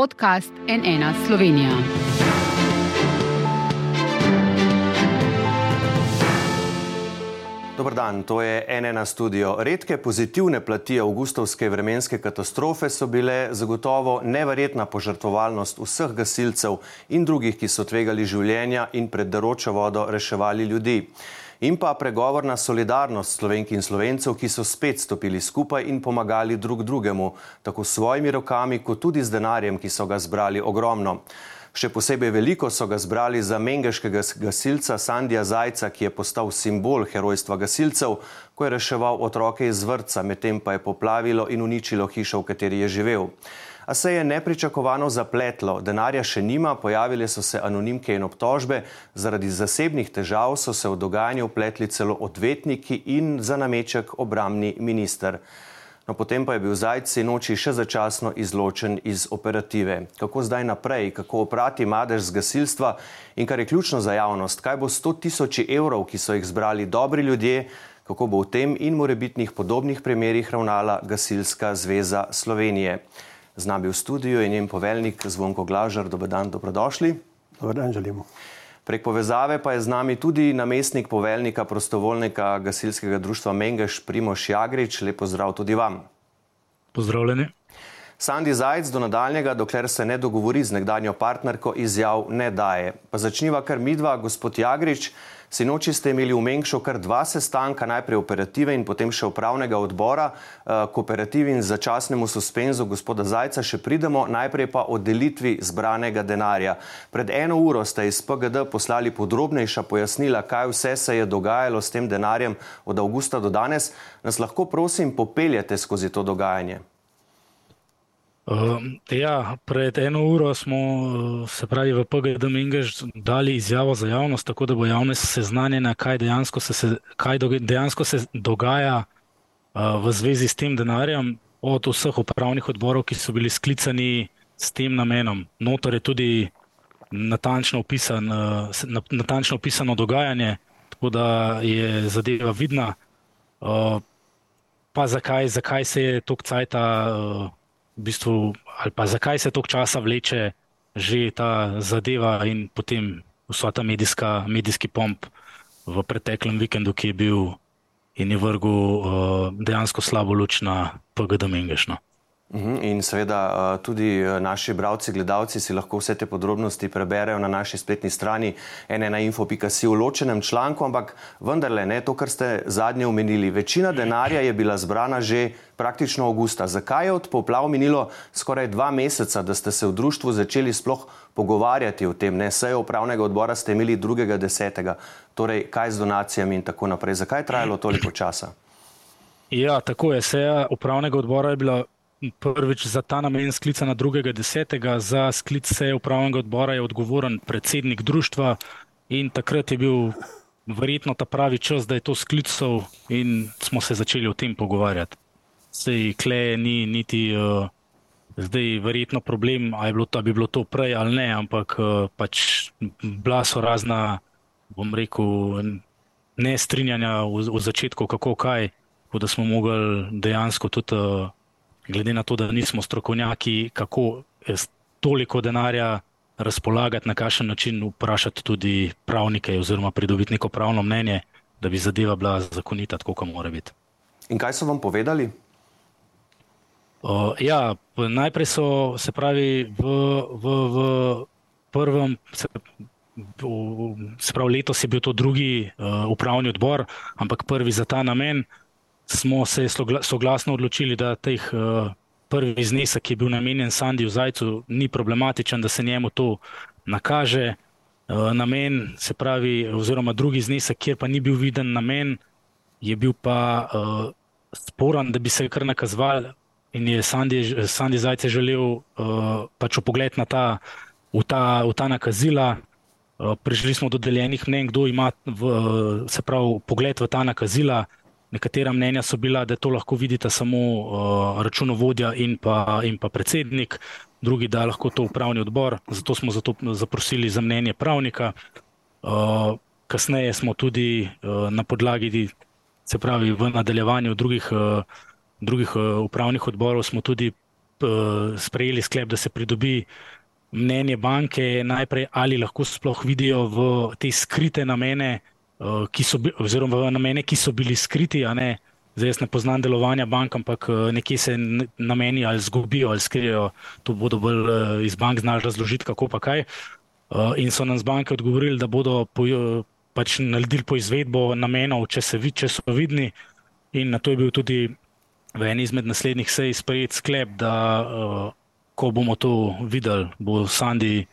podcast NN Slovenija. Dobr dan, to je NN studio. Redke pozitivne plati avgustovske vremenske katastrofe so bile zagotovo neverjetna požrtvovalnost vseh gasilcev in drugih, ki so tvegali življenja in pred daročo vodo reševali ljudi in pa pregovorna solidarnost slovenk in slovencev, ki so spet stopili skupaj in pomagali drug drugemu, tako s svojimi rokami, kot tudi z denarjem, ki so ga zbrali ogromno. Še posebej veliko so ga zbrali za mengeškega gasilca Sandija Zajca, ki je postal simbol herojstva gasilcev, ko je reševal otroke iz vrca, medtem pa je poplavilo in uničilo hišo, v kateri je živel a se je nepričakovano zapletlo. Denarja še nima, pojavile so se anonimke in obtožbe, zaradi zasebnih težav so se v dogajanje upletli celo odvetniki in za nameček obramni minister. No, potem pa je bil zajci noči še začasno izločen iz operative. Kako zdaj naprej, kako oprati madež z gasilstva in kar je ključno za javnost, kaj bo 100 tisoči evrov, ki so jih zbrali dobri ljudje, kako bo v tem in morebitnih podobnih primerih ravnala Gasilska zveza Slovenije. Z nami v studiu je njen poveljnik Zvonko Glažar. Dobar dan, dobrodošli. Dobar dan, želimo. Prek povezave pa je z nami tudi namestnik poveljnika prostovoljnega gasilskega društva Mengeš Primoš Jagrič. Lep pozdrav tudi vam. Pozdravljeni. Sandi Zajc do nadaljnjega, dokler se ne dogovori z nekdanjo partnerko, izjav ne daje. Pa začniva kar midva, gospod Jagrič. Sinoči ste imeli v Mengšu kar dva sestanka, najprej operative in potem še upravnega odbora. Eh, k operativi in začasnemu suspenzu gospoda Zajca še pridemo, najprej pa o delitvi zbranega denarja. Pred eno uro ste iz PGD poslali podrobnejša pojasnila, kaj vse se je dogajalo s tem denarjem od avgusta do danes. Nas lahko prosim popeljete skozi to dogajanje? Uh, ja, pred eno uro smo se pravi v PGD Mingež dali izjavo za javnost, tako da bo javnost seznanjena, kaj dejansko se, kaj dejansko se dogaja uh, v zvezi s tem denarjem od vseh upravnih odborov, ki so bili sklicani s tem namenom. Notor je tudi natančno, opisan, uh, natančno opisano dogajanje, tako da je zadeva vidna. Uh, pa zakaj, zakaj se je tok cajta uh, v bistvu, ali pa zakaj se toliko časa vleče že ta zadeva in potem vsa ta medijska, medijski pomp v preteklem vikendu, ki je bil in je vrgel uh, dejansko slabo luč na PGD Mengešno. Mhm, in seveda tudi naši bralci, gledalci si lahko vse te podrobnosti preberejo na naši spletni strani nnainfo.si v ločenem članku, ampak vendarle ne to, kar ste zadnje omenili. Večina denarja je bila zbrana že praktično avgusta. Zakaj je od poplav minilo skoraj dva meseca, da ste se v društvu začeli sploh pogovarjati o tem? Ne, sejo upravnega odbora ste imeli drugega desetega. Torej, kaj z donacijami in tako naprej? Zakaj je trajalo toliko časa? Ja, tako je. Seja upravnega odbora je bila prvič za ta namen sklicana 2.10. Za sklic seje upravnega odbora je odgovoren predsednik društva in takrat je bil verjetno ta pravi čas, da je to sklical in smo se začeli o tem pogovarjati. Sej kleje ni niti uh, zdaj verjetno problem, ali bilo to, bi bilo to prej ali ne, ampak uh, pač bila so razna, bom rekel, nestrinjanja v, v začetku, kako kaj, da smo mogli dejansko tudi uh, glede na to, da nismo strokovnjaki, kako toliko denarja razpolagati, na kakšen način vprašati tudi pravnike, oziroma pridobiti neko pravno mnenje, da bi zadeva bila zakonita, tako kot mora biti. In kaj so vam povedali? Uh, ja, najprej so se pravi v, v, v prvem. Se, Se pravi, letos je bil to drugi uh, upravni odbor, ampak prvi za ta namen smo se soglasno odločili, da teh uh, prvi znesek, ki je bil namenjen Sandiju Zajcu, ni problematičen, da se njemu to nakaže. Uh, namen, se pravi, oziroma drugi znesek, kjer pa ni bil viden namen, je bil pa uh, sporen, da bi se kar nakazoval. In je Sandi, Sandi Zajce želel uh, pač pogled na ta, v ta, v ta nakazila. Uh, prišli smo do deljenih mnen, kdo ima v, se pravi, pogled v ta nakazila. Nekatera mnenja so bila, da to lahko vidita samo uh, računovodja in pa, in pa predsednik, drugi, da lahko to upravni odbor. Zato smo zato zaprosili za mnenje pravnika. Uh, kasneje smo tudi uh, na podlagi, se pravi, v nadaljevanju drugih, uh, drugih uh, upravnih odborov, smo tudi sprejeli sklep, da se pridobi mnenje banke, najprej ali lahko sploh vidijo v te skrite namene, ki so, oziroma v namene, ki so bili skriti, ne. Zdaj, jaz ne poznam delovanja bank, ampak nekje se nameni ali zgubijo ali skrijejo. To bodo bolj iz bank znali razložiti, kako pa kaj. In so nam z banke odgovorili, da bodo pač naredili po izvedbo namenov, če, se, če so vidni. In na to je bil tudi v eni izmed naslednjih sej sprejet sklep, da ko bomo to videli, bo Sandi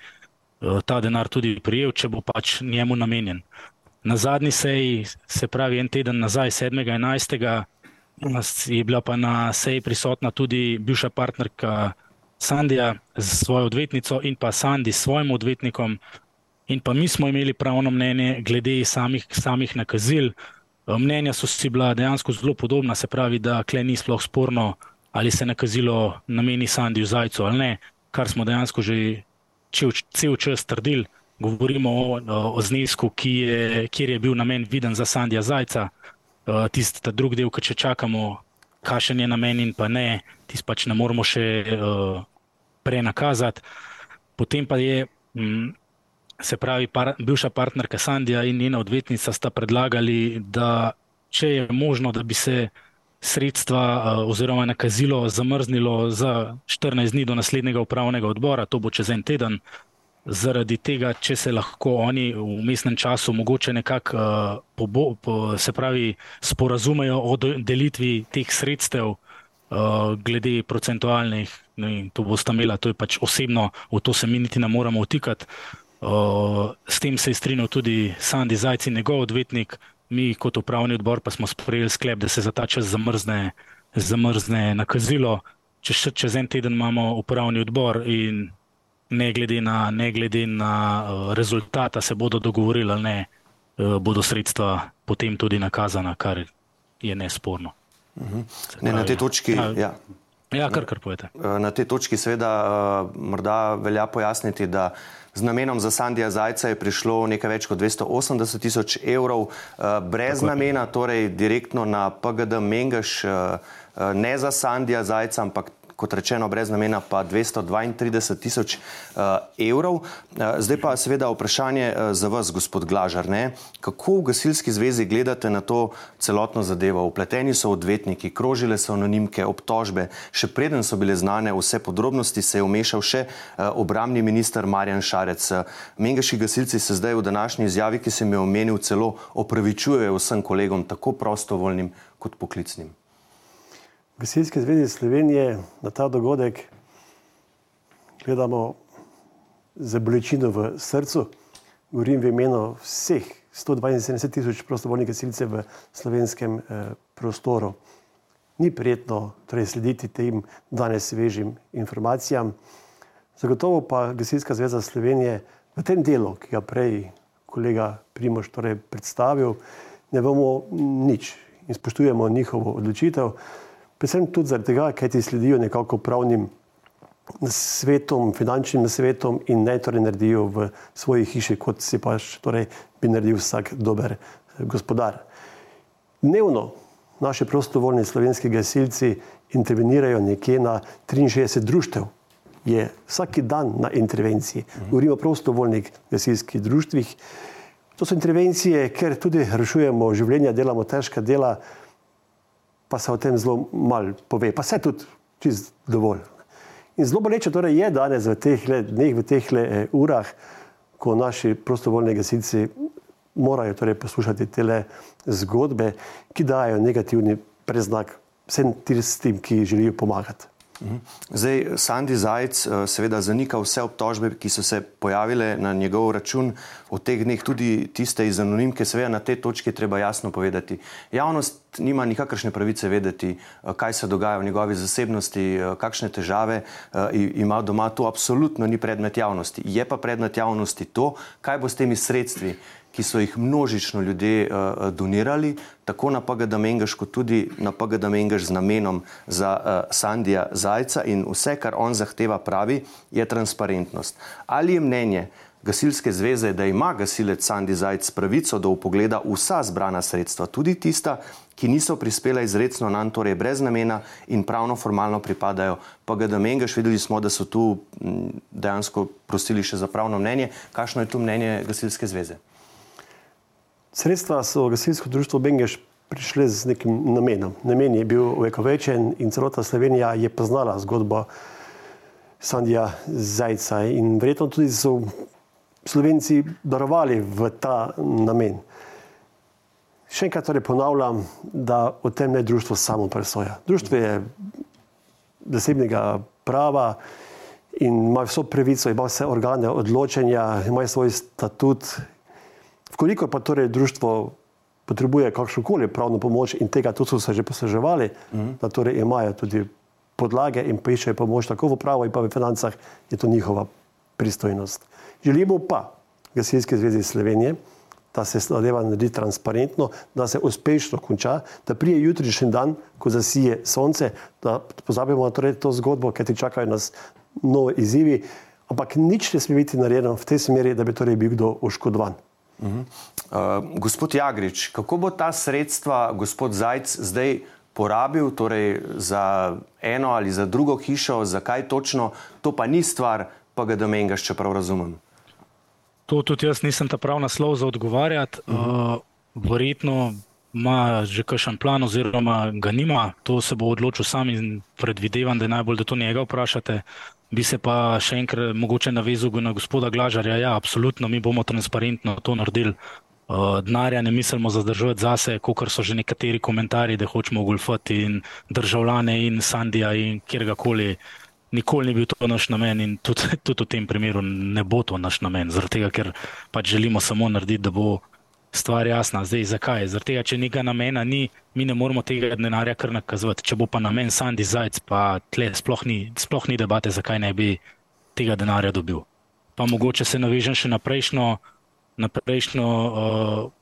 ta denar tudi prijel, če bo pač njemu namenjen. Na zadnji seji, se pravi en teden nazaj, 7.11., je bila pa na seji prisotna tudi bivša partnerka Sandija z svojo odvetnico in pa Sandi s svojim odvetnikom. In pa mi smo imeli pravno mnenje glede samih, samih nakazil. Mnenja so si bila dejansko zelo podobna, se pravi, da kle ni sploh sporno, ali se nakazilo nameni Sandiju Zajcu ali ne, kar smo dejansko že cel čas trdili. Govorimo o, o znesku, ki je, kjer je bil namen viden za Sandija Zajca. Tisti ta drugi del, ki če čakamo, kakšen je namen in pa ne, tisti pač ne moramo še uh, prenakazati. Potem pa je, m, se pravi, par, bivša partnerka Sandija in njena odvetnica sta predlagali, da če je možno, da bi se sredstva uh, oziroma nakazilo zamrznilo za 14 dni do naslednjega upravnega odbora, to bo čez en teden. Zaradi tega, če se lahko oni v mestnem času mogoče nekako uh, po, se pravi, sporazumejo o delitvi teh sredstev, uh, glede procentualnih, ne, to bo sta imela, to je pač osebno, v to se mi niti ne moramo vtikati. Uh, s tem se je strinjal tudi Sandi Zajci, njegov odvetnik, mi kot upravni odbor pa smo sprejeli sklep, da se za ta čas zamrzne, zamrzne nakazilo. Čez, čez en teden imamo upravni odbor in ne glede na, ne glede na uh, rezultata, se bodo dogovorili ali ne, uh, bodo sredstva potem tudi nakazana, kar je nesporno. Uh -huh. ne, na tej točki. Ja. Ja. Ja, kar, kar povete. Na tej točki seveda morda velja pojasniti, da z namenom za Sandija Zajca je prišlo nekaj več kot 280 tisoč evrov, brez Tako namena, torej direktno na PGD Mengaš, ne za Sandija Zajca, ampak kot rečeno, brez namena pa 232 tisoč uh, evrov. Uh, zdaj pa seveda vprašanje uh, za vas, gospod Glažar. Ne? Kako v gasilski zvezi gledate na to celotno zadevo? Upleteni so odvetniki, krožile so anonimke, obtožbe, še preden so bile znane vse podrobnosti, se je umešal še obramni minister Marjan Šarec. Mengaši gasilci se zdaj v današnji izjavi, ki sem jo omenil, celo opravičujejo vsem kolegom, tako prostovoljnim kot poklicnim. Gasilske zveze Slovenije na ta dogodek gledamo z bolečino v srcu. Govorim v imenu vseh 172 tisoč prostovoljnih gasilcev v slovenskem eh, prostoru. Ni prijetno torej, slediti tem danes svežim informacijam. Zagotovo pa Gasilska zveza Slovenije v tem delu, ki ga prej kolega Primoš torej predstavil, ne bomo nič in spoštujemo njihovo odločitev. Predvsem tudi zaradi tega, ker ti sledijo nekako pravnim svetom, finančnim svetom in ne torej naredijo v svoji hiši, kot si pač torej bi naredil vsak dober eh, gospodar. Dnevno naši prostovoljni slovenski gasilci intervenirajo nekje na 63 društev. Je vsak dan na intervenciji. Govorimo o prostovoljnih gasilskih društvih. To so intervencije, ker tudi rešujemo življenja, delamo težka dela pa se o tem zelo malo pove, pa se tudi čist dovolj. In zelo boleče torej je danes v teh dneh, v teh eh, urah, ko naši prostovoljni gasilci morajo torej poslušati te zgodbe, ki dajo negativni preznak vsem tistim, ki želijo pomagati. Zdaj, Sandi Zajc eh, seveda zanika vse obtožbe, ki so se pojavile na njegov račun v teh dneh, tudi tiste iz anonimke. Seveda na tej točki treba jasno povedati. Javnost nima nikakršne pravice vedeti, eh, kaj se dogaja v njegovi zasebnosti, eh, kakšne težave ima doma. To absolutno ni predmet javnosti. Je pa predmet javnosti to, kaj bo s temi sredstvi, ki so jih množično ljudje uh, donirali, tako na PGD Mengaš, kot tudi na PGD Mengaš z namenom za uh, Sandija Zajca in vse, kar on zahteva, pravi, je transparentnost. Ali je mnenje gasilske zveze, da ima gasilec Sandy Zajc pravico do upogleda vsa zbrana sredstva, tudi tista, ki niso prispela izredno nam, torej brez namena in pravno formalno pripadajo. Pa ga da mengaš, videli smo, da so tu dejansko prosili še za pravno mnenje. Kakšno je tu mnenje gasilske zveze? Sredstva so gasilsko društvo Bengeš prišle z nekim namenom. Namen je bil vekovečen in celota Slovenija je poznala zgodbo Sandija Zajca in verjetno tudi so Slovenci darovali v ta namen. Še enkrat torej ponavljam, da o tem ne društvo samo presoja. Društvo je zasebnega prava in ima vso pravico, ima vse organe odločanja, ima svoj statut. Vkoliko pa torej društvo potrebuje kakšno koli pravno pomoč in tega tudi so se že posluževali, mm -hmm. da torej imajo tudi podlage in poiščejo pomoč tako v pravu in pa v financah, je to njihova pristojnost. Želimo pa Gasilske zveze Slovenije, da se zadeva naredi transparentno, da se uspešno konča, da prije jutrišnji dan, ko zasije sonce, da pozabimo na torej to zgodbo, ker ti čakajo nas nove izzivi, ampak nič ne sme biti narejeno v tej smeri, da bi torej bil kdo oškodovan. Uh -huh. uh, gospod Jagrič, kako bo ta sredstva gospod Zajc zdaj porabil torej za eno ali za drugo hišo, zakaj točno, to pa ni stvar, pa ga domengaš, če prav razumem. To tudi jaz nisem ta prav naslov za odgovarjati. Uh -huh. uh, verjetno ima že kakšen plan, oziroma ga nima, to se bo odločil sam in predvidevam, da je najbolj, da to njega vprašate. Bi se pa še enkrat mogoče navezal na gospoda Glažarja. Ja, absolutno, mi bomo transparentno to naredili. Uh, denarja ne mislimo zadržati zase, kot so že nekateri komentarji, da hočemo golfati in državljane in Sandija in kjerkoli. Nikoli ni bil to naš namen in tudi, tudi v tem primeru ne bo to naš namen, zaradi tega, ker pač želimo samo narediti, da bo stvar jasna. Zdaj, zakaj? Zaradi tega, če nekaj namena ni, mi ne moramo tega denarja kar nakazovati. Če bo pa namen Sandy Zajc, pa tle sploh ni, sploh ni debate, zakaj ne bi tega denarja dobil. Pa mogoče se navežem še na prejšnjo, na prejšnjo,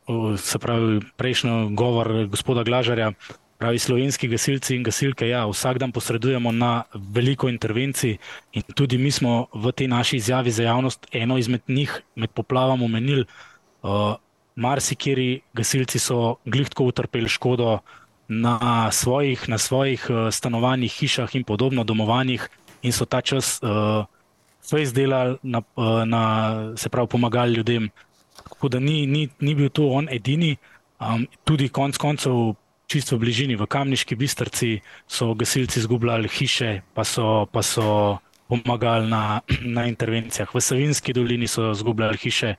uh, se pravi, prejšnjo govor gospoda Glažarja. Pravi slovenski gasilci in gasilke, ja, vsak dan posredujemo na veliko intervencij in tudi mi smo v tej naši izjavi za javnost eno izmed njih med poplavami omenili. Uh, marsikeri gasilci so glihtko utrpeli škodo na svojih, na svojih uh, stanovanjih, hišah in podobno, domovanjih in so ta čas uh, vse izdelali, na, uh, na, se pravi, pomagali ljudem. Tako da ni, ni, ni bil to on edini, um, tudi konec koncev. Čisto v bližini, v Kamniški bistrci, so gasilci izgubljali hiše, pa so, pa so pomagali na, na intervencijah. V Savinski dolini so izgubljali hiše,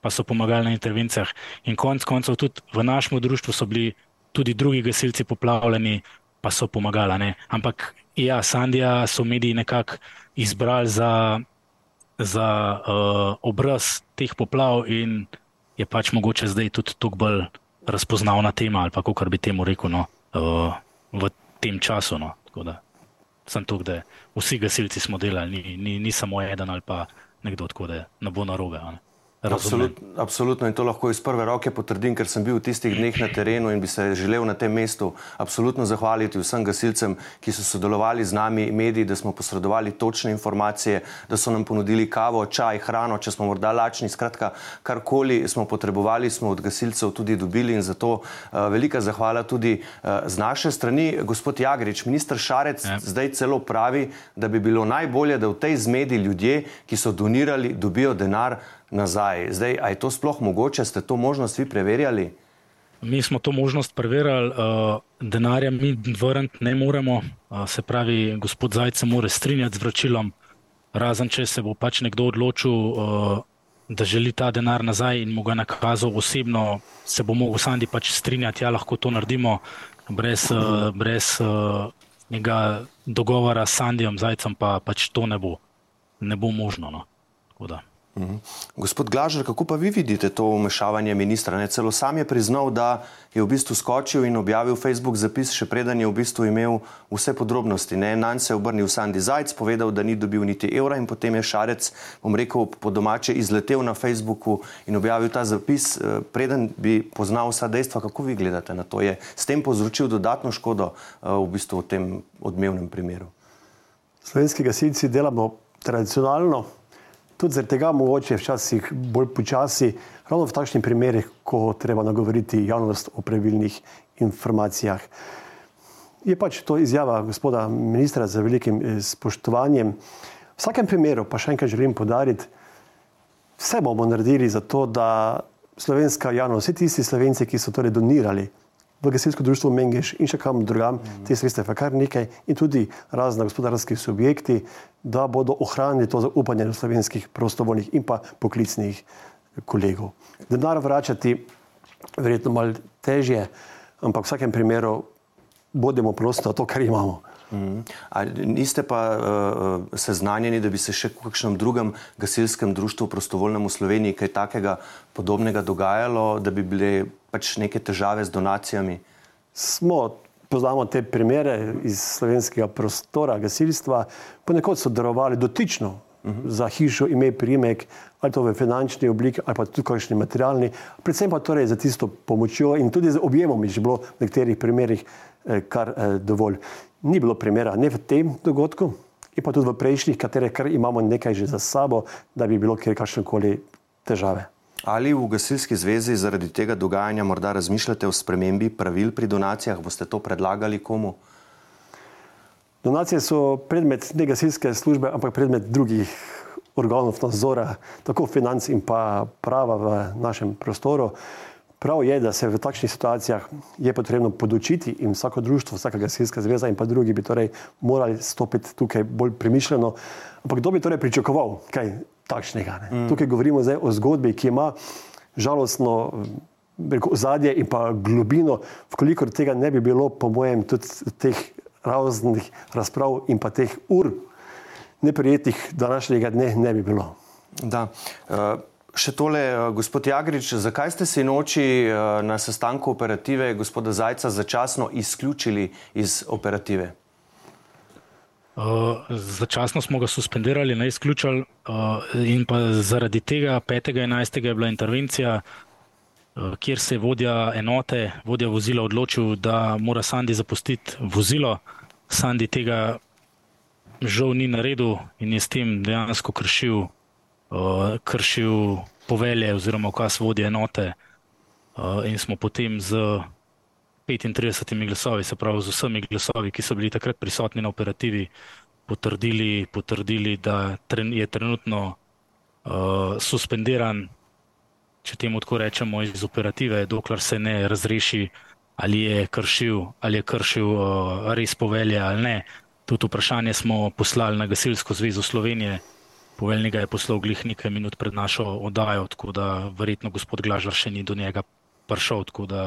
pa so pomagali na intervencijah. In konec koncev tudi v našem društvu so bili tudi drugi gasilci poplavljeni, pa so pomagali. Ne? Ampak ja, Sandija so mediji nekako izbrali za, za uh, obraz teh poplav in je pač mogoče zdaj tudi tukaj bolj razpoznavna tema ali pa kako bi temu rekel no, uh, v tem času. No? Sem tukaj, da vsi gasilci smo delali, ni, ni, ni samo eden ali pa nekdo, tako da ne bo narobe. Ne? Absolut, absolutno in to lahko iz prve roke potrdim, ker sem bil v tistih dneh na terenu in bi se želel na tem mestu absolutno zahvaliti vsem gasilcem, ki so sodelovali z nami, mediji, da smo posredovali točne informacije, da so nam ponudili kavo, čaj, hrano, če smo morda lačni. Skratka, karkoli smo potrebovali, smo od gasilcev tudi dobili in zato uh, velika zahvala tudi uh, z naše strani. Gospod Jagrič, ministr Šarec ja. zdaj celo pravi, da bi bilo najbolje, da v tej zmedi ljudje, ki so donirali, dobijo denar nazaj. Zdaj, je to sploh mogoče, ste to možnost vi preverjali? Mi smo to možnost preverjali, uh, denarja mi vrniti ne moremo, uh, se pravi, gospod Zajec se mora strinjati z vračilom, razen če se bo pač nekdo odločil, uh, da želi ta denar nazaj in mu ga nakazal osebno, se bo mogel Sandi pač strinjati, ja, lahko to naredimo brez, uh, brez uh, njega dogovora s Sandijem Zajcem, pa pač to ne bo, ne bo možno. No. Mhm. Gospod Glažer, kako pa vi vidite to umešavanje ministra? Ne? Celo sam je priznal, da je v bistvu skočil in objavil Facebook zapis, še preden je v bistvu imel vse podrobnosti. Na njega se je obrnil Sandy Zajc, povedal, da ni dobil niti evra in potem je Šarec, bom rekel, po domače izletel na Facebooku in objavil ta zapis, eh, preden bi poznal vsa dejstva. Kako vi gledate na to? Je s tem povzročil dodatno škodo eh, v bistvu v tem odmevnem primeru? Slovenski gasilci delamo tradicionalno tudi zaradi tega mogoče včasih bolj počasi, ravno v takšnih primerih, ko treba nagovoriti javnost o pravilnih informacijah. Je pač to izjava gospoda ministra z velikim eh, spoštovanjem. V vsakem primeru pa še enkrat želim podariti, vse bomo naredili za to, da slovenska javnost, vsi tisti slovenci, ki so torej donirali v gasilsko društvo Mengeš in še kam drugam, mm -hmm. te sredstva je kar nekaj in tudi razne gospodarske subjekti, da bodo ohranili to zaupanje do slovenskih prostovoljnih in pa poklicnih kolegov. Denar vračati verjetno malo težje, ampak v vsakem primeru bodimo prosto na to, kar imamo. Mm. Niste pa uh, seznanjeni, da bi se še v kakšnem drugem gasilskem društvu, prostovoljnem v Sloveniji, kaj takega podobnega dogajalo, da bi bile pač neke težave z donacijami? Smo, poznamo te primere iz slovenskega prostora gasilstva, ponekod so darovali dotično uh -huh. za hišo, ime, primek, ali to v finančni obliki, ali pa tudi kakšni materialni, predvsem pa torej za tisto pomočjo in tudi z objemom, je že bilo v nekaterih primerih eh, kar eh, dovolj ni bilo primera ne v tem dogodku, in pa tudi v prejšnjih, katere kar imamo nekaj že za sabo, da bi bilo kjer kakšne koli težave. Ali v gasilski zvezi zaradi tega dogajanja morda razmišljate o spremembi pravil pri donacijah? Boste to predlagali komu? Donacije so predmet ne gasilske službe, ampak predmet drugih organov nadzora, tako financ in pa prava v našem prostoru. Prav je, da se v takšnih situacijah je potrebno podočiti in vsako društvo, vsaka gasilska zveza in pa drugi bi torej morali stopiti tukaj bolj premišljeno. Ampak kdo bi torej pričakoval kaj takšnega? Mm. Tukaj govorimo zdaj o zgodbi, ki ima žalostno ozadje in pa globino, vkolikor tega ne bi bilo, po mojem, tudi teh raznih razprav in pa teh ur neprijetnih današnjega dne ne bi bilo. Da. Uh... Še tole, eh, gospod Jagrič, zakaj ste se noči eh, na sestanku operative gospoda Zajca začasno izključili iz operative? Uh, začasno smo ga suspendirali, ne izključili, uh, in pa zaradi tega 5.11. je bila intervencija, uh, kjer se je vodja enote, vodja vozila odločil, da mora Sandi zapustiti vozilo. Sandi tega žal ni naredil in je s tem dejansko kršil uh, kršil povelje oziroma ukaz vodje enote uh, in smo potem z 35 glasovi, se pravi z vsemi glasovi, ki so bili takrat prisotni na operativi, potrdili, potrdili da je trenutno uh, suspendiran, če temu tako rečemo, iz operative, dokler se ne razreši, ali je kršil, ali je kršil uh, res povelje ali ne. Tudi vprašanje smo poslali na Gasilsko zvezo Slovenije, Poveljnik je poslal glih nekaj minut pred našo oddajo, tako da verjetno gospod Glažar še ni do njega prišel, tako da,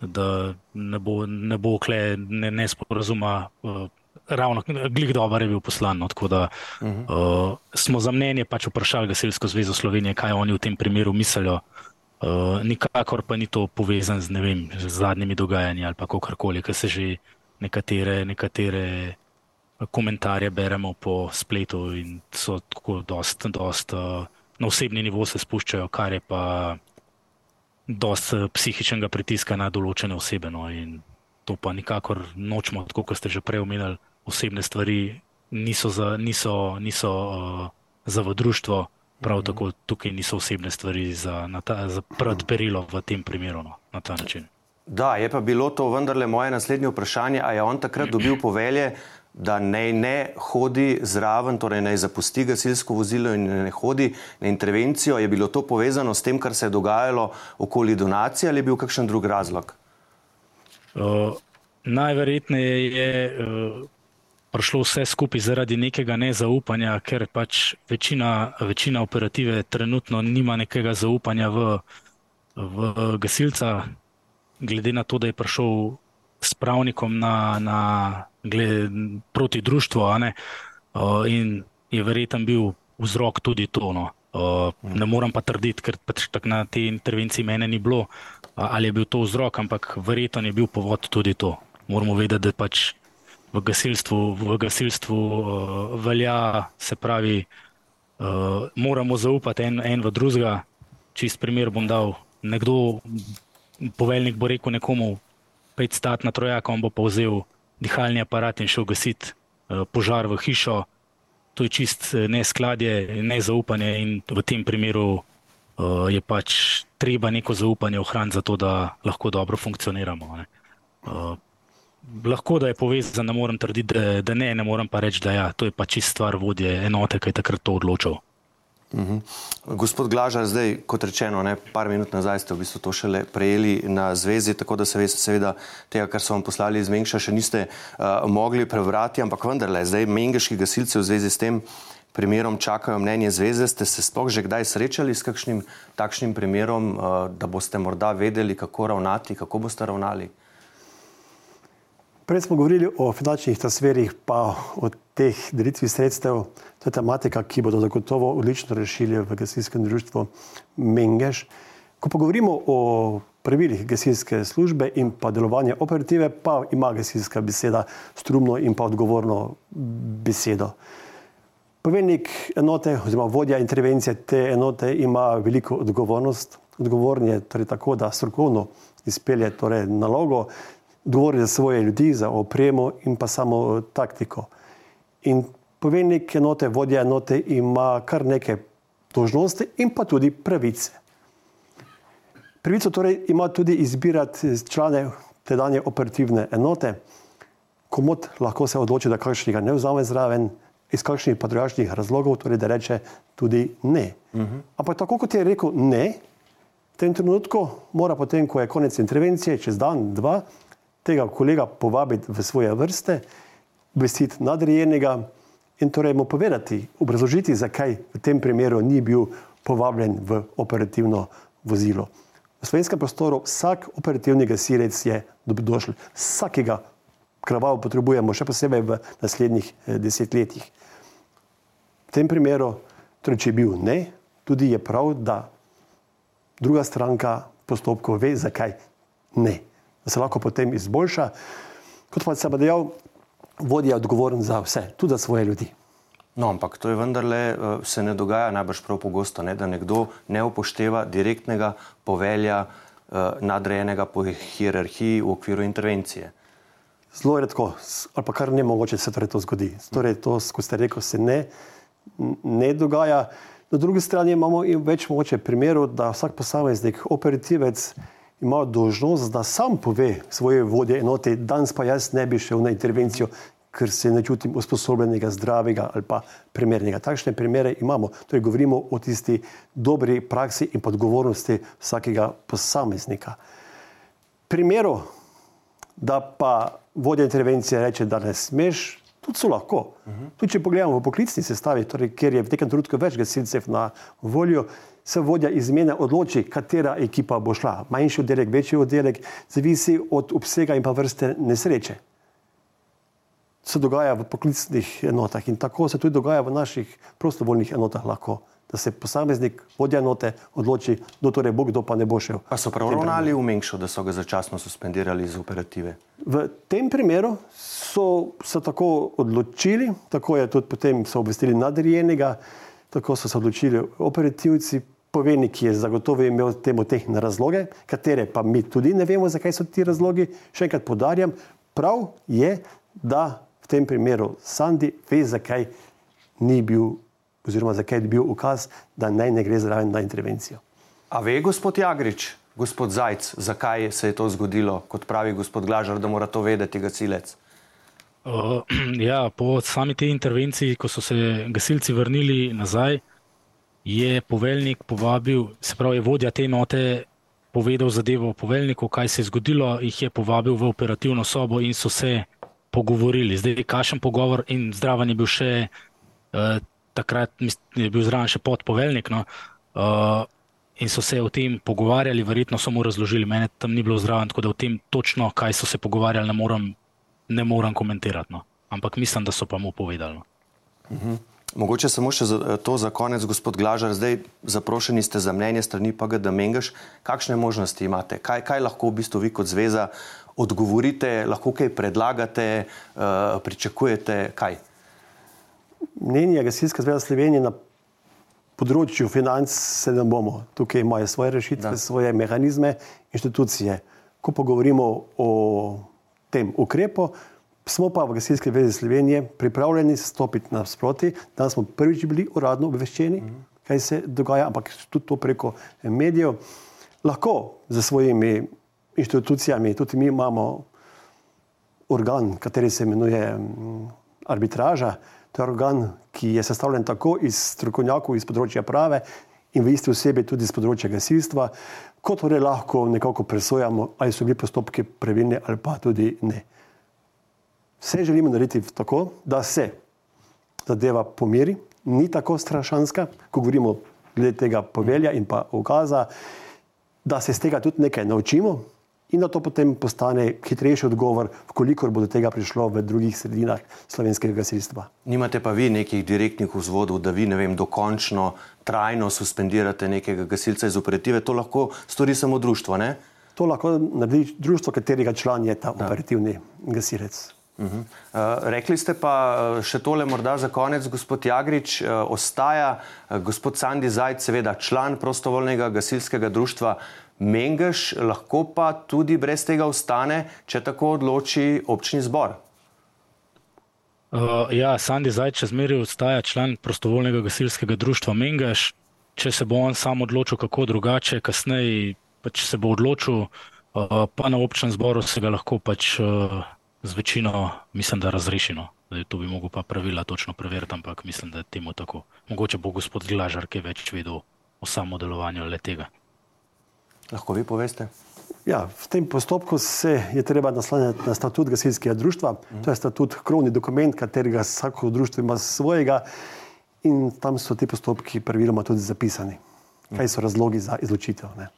da ne bo, ne bo kle ne, nesporazuma. Uh, ravno glih dober je bil poslan. No, tako da uh -huh. uh, smo za mnenje pač vprašali Gasilsko zvezo Slovenije, kaj oni v tem primeru mislijo. Uh, nikakor pa ni to povezan z, vem, z zadnjimi dogajanji ali pa kakorkoli, ker se že nekatere. nekatere komentarje beremo po spletu in so tako dost, dost uh, na osebni nivo se spuščajo, kar je pa dost uh, psihičnega pritiska na določene osebe. No, in to pa nikakor nočemo, tako kot ste že prej omenili, osebne stvari niso za, niso, niso, uh, za v društvo, prav tako tukaj niso osebne stvari za, ta, za predperilo v tem primeru no, na ta način. Da, je pa bilo to vendarle moje naslednje vprašanje, a je on takrat dobil povelje, da naj ne hodi zraven, torej naj zapusti gasilsko vozilo in ne hodi na intervencijo. Je bilo to povezano s tem, kar se je dogajalo okoli donacije ali je bil kakšen drug razlog? Uh, najverjetneje je uh, prišlo vse skupaj zaradi nekega nezaupanja, ker pač večina, večina operative trenutno nima nekega zaupanja v, v gasilca, glede na to, da je prišel s pravnikom na, na gled, proti društvu, uh, in je verjeten bil vzrok tudi to. No. Uh, ne morem pa trditi, ker pač tak na te intervencije mene ni bilo, ali je bil to vzrok, ampak verjeten je bil povod tudi to. Moramo vedeti, da pač v gasilstvu, v gasilstvu uh, velja, se pravi, uh, moramo zaupati en, en v drugega. Čist primer bom dal. Nekdo, poveljnik bo rekel nekomu, pet stat na trojaka, on bo pa vzel dihalni aparat in šel gasiti uh, požar v hišo. to je čist neskladje, nezaupanje in v tem primeru uh, je pač treba neko zaupanje ohraniti, zato da lahko dobro funkcioniramo. Uh, lahko da je povezan, ne morem trditi, da, da ne, ne morem pa reči, da ja, to je pač čist stvar vodje enote, ki je takrat to odločil. Uhum. Gospod Glažar, zdaj, kot rečeno, ne, par minut nazaj ste v bistvu to šele prejeli na zvezi, tako da se seveda, tega, kar so vam poslali iz Mengša, še niste uh, mogli prebrati, ampak vendarle, zdaj mengeški gasilci v zvezi s tem primerom čakajo mnenje zveze. Ste se sploh že kdaj srečali s kakšnim takšnim primerom, uh, da boste morda vedeli, kako ravnati, kako boste ravnali? Prej smo govorili o finančnih transferih, pa o teh delitvi sredstev. To je tematika, ki bodo zagotovo odlično rešili v gasilskem društvu Mengeš. Ko pa govorimo o pravilih gasilske službe in pa delovanje operative, pa ima gasilska beseda strumno in pa odgovorno besedo. Poveljnik enote oziroma vodja intervencije te enote ima veliko odgovornost. Odgovorn je torej tako, da strokovno izpelje torej nalogo, govori za svoje ljudi, za opremo in pa samo taktiko. In poveljnik enote, vodja enote ima kar nekaj dožnosti in pa tudi pravice. Pravico torej ima tudi izbirati člane tedanje operativne enote, komod lahko se odloči, da kakšnega ne vzame zraven, iz kakšnih pa drugačnih razlogov, torej da reče tudi ne. Uh -huh. Ampak tako kot je rekel ne, v tem trenutku mora potem, ko je konec intervencije, čez dan, dva, tega kolega povabiti v svoje vrste, obvestiti nadrejenega in torej mu povedati, obrazložiti, zakaj v tem primeru ni bil povabljen v operativno vozilo. V slovenskem prostoru vsak operativni gasilec je dobrodošel, vsakega krvavo potrebujemo, še posebej v naslednjih eh, desetletjih. V tem primeru, torej, če je bil ne, tudi je prav, da druga stranka postopkov ve, zakaj ne da se lahko potem izboljša. Kot pa se bo dejal, vodja odgovoren za vse, tudi za svoje ljudi. No, ampak to je vendarle, eh, se ne dogaja najbrž prav pogosto, ne, da nekdo ne upošteva direktnega povelja eh, nadrejenega po hierarhiji v okviru intervencije. Zelo redko, ali pa kar ne mogoče se torej to zgodi. Torej to, kot ste rekel, se ne, ne dogaja. Na drugi strani imamo več mogoče primerov, da vsak posameznik, operativec, ima dožnost, da sam pove svoje vodje enote, danes pa jaz ne bi šel na intervencijo, ker se ne čutim usposobljenega, zdravega ali pa primernega. Takšne primere imamo. Torej, govorimo o tisti dobri praksi in podgovornosti vsakega posameznika. Primeru, da pa vodja intervencije reče, da ne smeš, tudi so lahko. Uh -huh. Tudi če pogledamo v poklicni sestavi, torej, ker je v nekem trenutku več gasilcev na voljo, se vodja izmene odloči, katera ekipa bo šla. Manjši oddelek, večji oddelek, zavisi od obsega in pa vrste nesreče. Se dogaja v poklicnih enotah in tako se tudi dogaja v naših prostovoljnih enotah lahko. Da se posameznik, vodja enote, odloči, kdo torej bo, kdo pa ne bo šel. Pa so prav ravnali v Mengšu, da so ga začasno suspendirali iz operative? V tem primeru so se tako odločili, tako je tudi potem so obvestili nadrejenega, tako so se odločili operativci, poveljnik je zagotovo imel temu tehnične razloge, katere pa mi tudi ne vemo, zakaj so ti razlogi. Še enkrat podarjam, prav je, da v tem primeru Sandi ve, zakaj ni bil, oziroma zakaj je bil ukaz, da naj ne gre zraven na intervencijo. A ve gospod Jagrič, gospod Zajc, zakaj se je to zgodilo, kot pravi gospod Glažar, da mora to vedeti gasilec? Uh, ja, po sami tej intervenciji, ko so se gasilci vrnili nazaj, je poveljnik povabil, se pravi, vodja te enote, povedal zadevo poveljniku, kaj se je zgodilo, jih je povabil v operativno sobo in so se pogovorili. Zdaj, kašen pogovor in zdraven je bil še uh, takrat, je bil zraven še podpoveljnik. No, uh, In so se o tem pogovarjali, verjetno so mu razložili, meni tam ni bilo zraven, tako da o tem točno, kaj so se pogovarjali, ne morem, ne morem komentirati. No. Ampak mislim, da so pa mu povedali. No. Uh mhm. -huh. Mogoče samo še za, to za konec, gospod Glažar. Zdaj zaprošeni ste za mnenje strani PGD Mengaš. Kakšne možnosti imate? Kaj, kaj lahko v bistvu vi kot zveza odgovorite, lahko kaj predlagate, uh, pričakujete? Kaj? Mnenje Gasilska zveza Slovenije na področju financ se ne bomo. Tukaj imajo svoje rešitve, da. svoje mehanizme, inštitucije. Ko pa govorimo o tem ukrepu, Smo pa v Gasilski vezi Slovenije pripravljeni stopiti nasproti, da smo prvič bili uradno obveščeni, kaj se dogaja, ampak tudi to preko medijev. Lahko za svojimi inštitucijami, tudi mi imamo organ, kateri se imenuje mm, arbitraža. To je organ, ki je sestavljen tako iz strokovnjakov iz področja prave in v isti osebi tudi iz področja gasilstva, kot torej lahko nekako presojamo, ali so bili postopki pravilni ali pa tudi ne. Vse želimo narediti tako, da se zadeva pomiri, ni tako strašanska, ko govorimo glede tega povelja in pa ukaza, da se iz tega tudi nekaj naučimo, in da to potem postane hitrejši odgovor, koliko bo do tega prišlo v drugih sredinah slovenskega gasilstva. Nimate pa vi nekih direktnih vzvodov, da vi ne vem, dokončno, trajno suspendirate nekega gasilca iz operative, to lahko stori samo društvo, ne? To lahko naredi društvo, katerega član je ta da. operativni gasilec. Uh -huh. uh, rekli ste pa uh, še tole, morda za konec, gospod Jagrič, uh, ostaja uh, gospod Sandi Zajc, seveda član prostovoljnega gasilskega društva. Mengeš lahko pa tudi brez tega ostane, če tako odloči občni zbor. Uh, ja, Sandi Zajč še zmeraj ostaja član prostovoljnega gasilskega društva Mengeš. Če se bo on sam odločil, kako drugače, kasneje, če se bo odločil, uh, pa na občnem zboru se ga lahko pač uh, z večino, mislim, da razrešino. To bi mogel pa pravila točno preveriti, ampak mislim, da je temu tako. Mogoče bo gospod Glažar kaj več vedel o samodelovanju le tega. Lahko vi poveste? Ja, v tem postopku se je treba naslanjati na statut gasilskega društva. Mm. To je statut, krovni dokument, katerega vsako društvo ima svojega in tam so ti postopki praviloma tudi zapisani. Kaj so razlogi za izločitev? Ne?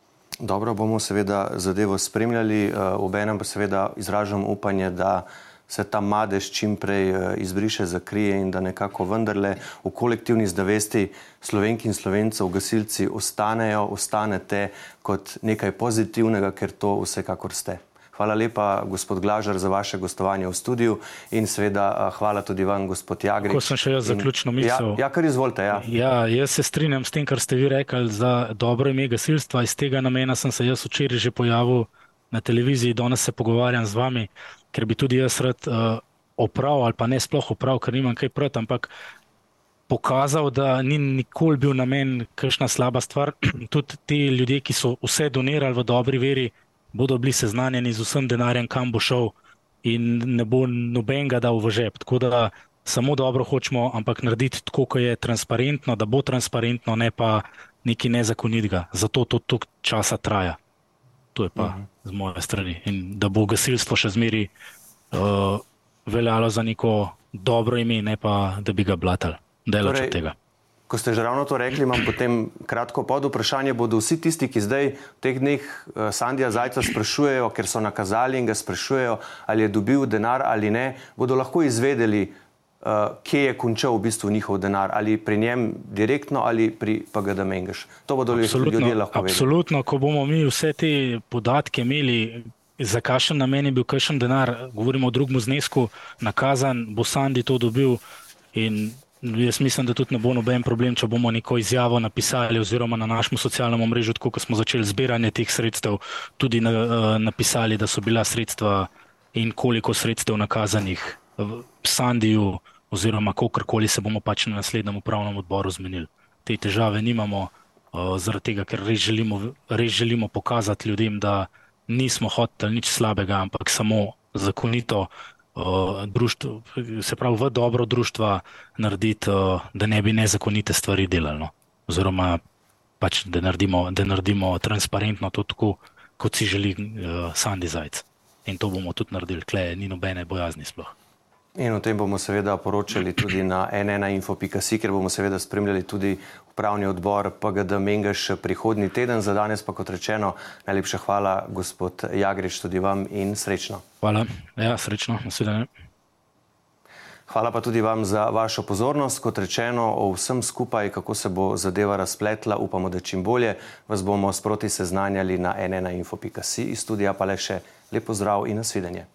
Dobro, bomo seveda zadevo spremljali, uh, obenem pa seveda izražam upanje, da se ta madež čim prej uh, izbriše, zakrije in da nekako vendarle v kolektivni zavesti slovenki in slovencev, gasilci, ostanejo, ostanete kot nekaj pozitivnega, ker to vsekakor ste. Hvala lepa, gospod Glažar, za vaše gostovanje v studiu in seveda uh, hvala tudi vam, gospod Jagri. Ko sem še jaz zaključno mislil. Ja, ja, kar izvolite. Ja. ja, jaz se strinjam s tem, kar ste vi rekli za dobro ime gasilstva. Iz tega namena sem se jaz včeraj že pojavil na televiziji, danes se pogovarjam z vami ker bi tudi jaz rad uh, opravil, ali pa ne sploh opravil, ker nimam kaj proti, ampak pokazal, da ni nikoli bil namen kakšna slaba stvar. tudi ti ljudje, ki so vse donirali v dobri veri, bodo bili seznanjeni z vsem denarjem, kam bo šel, in ne bo noben ga dal v žep. Tako da samo dobro hočemo, ampak narediti tako, kot je transparentno, da bo transparentno, ne pa nekaj nezakonitega. Zato to toliko časa traja. To je pa uh mhm. -huh. z moje strani. In da bo gasilstvo še zmeri uh, veljalo za neko dobro ime, ne pa da bi ga blatali. Torej, tega. Ko ste že ravno to rekli, imam potem kratko pod vprašanje. Bodo vsi tisti, ki zdaj v teh dneh uh, Sandija Zajca sprašujejo, ker so nakazali in ga sprašujejo, ali je dobil denar ali ne, bodo lahko izvedeli, uh, kje je končal v bistvu njihov denar, ali pri njem direktno ali pri PGD Mengeš. To bodo absolutno, ljudje lahko vedeli. Absolutno, ko bomo mi vse te podatke imeli, za kakšen namen je bil kakšen denar, govorimo o drugem znesku, nakazan, bo Sandi to dobil. In jaz mislim, da tudi ne bo noben problem, če bomo neko izjavo napisali, oziroma na našem socialnem omrežju, tako kot smo začeli zbiranje teh sredstev, tudi na, uh, napisali, da so bila sredstva in koliko sredstev nakazanih v Sandiju, oziroma kakorkoli se bomo pač na naslednjem upravnem odboru zmenili. Te težave nimamo, uh, zaradi tega, ker res želimo, res želimo pokazati ljudem, da nismo hoteli nič slabega, ampak samo zakonito. Uh, društvo, se pravi, v dobro družstva narediti, uh, da ne bi nezakonite stvari delali. No. Oziroma, pač, da, naredimo, da naredimo transparentno to, tako, kot si želi uh, Sandy Zajec. In to bomo tudi naredili, klej, ni nobene bojazni sploh. In o tem bomo seveda poročali tudi na nnainfo.si, ker bomo seveda spremljali tudi upravni odbor PGD Mengeš prihodni teden. Za danes pa kot rečeno, najlepša hvala, gospod Jagrič, tudi vam in srečno. Hvala, ja, srečno, naslednje. Hvala pa tudi vam za vašo pozornost. Kot rečeno, o vsem skupaj, kako se bo zadeva razpletla, upamo, da čim bolje vas bomo sproti seznanjali na nnainfo.si. Iz studija pa le še lepo zdrav in nasvidenje.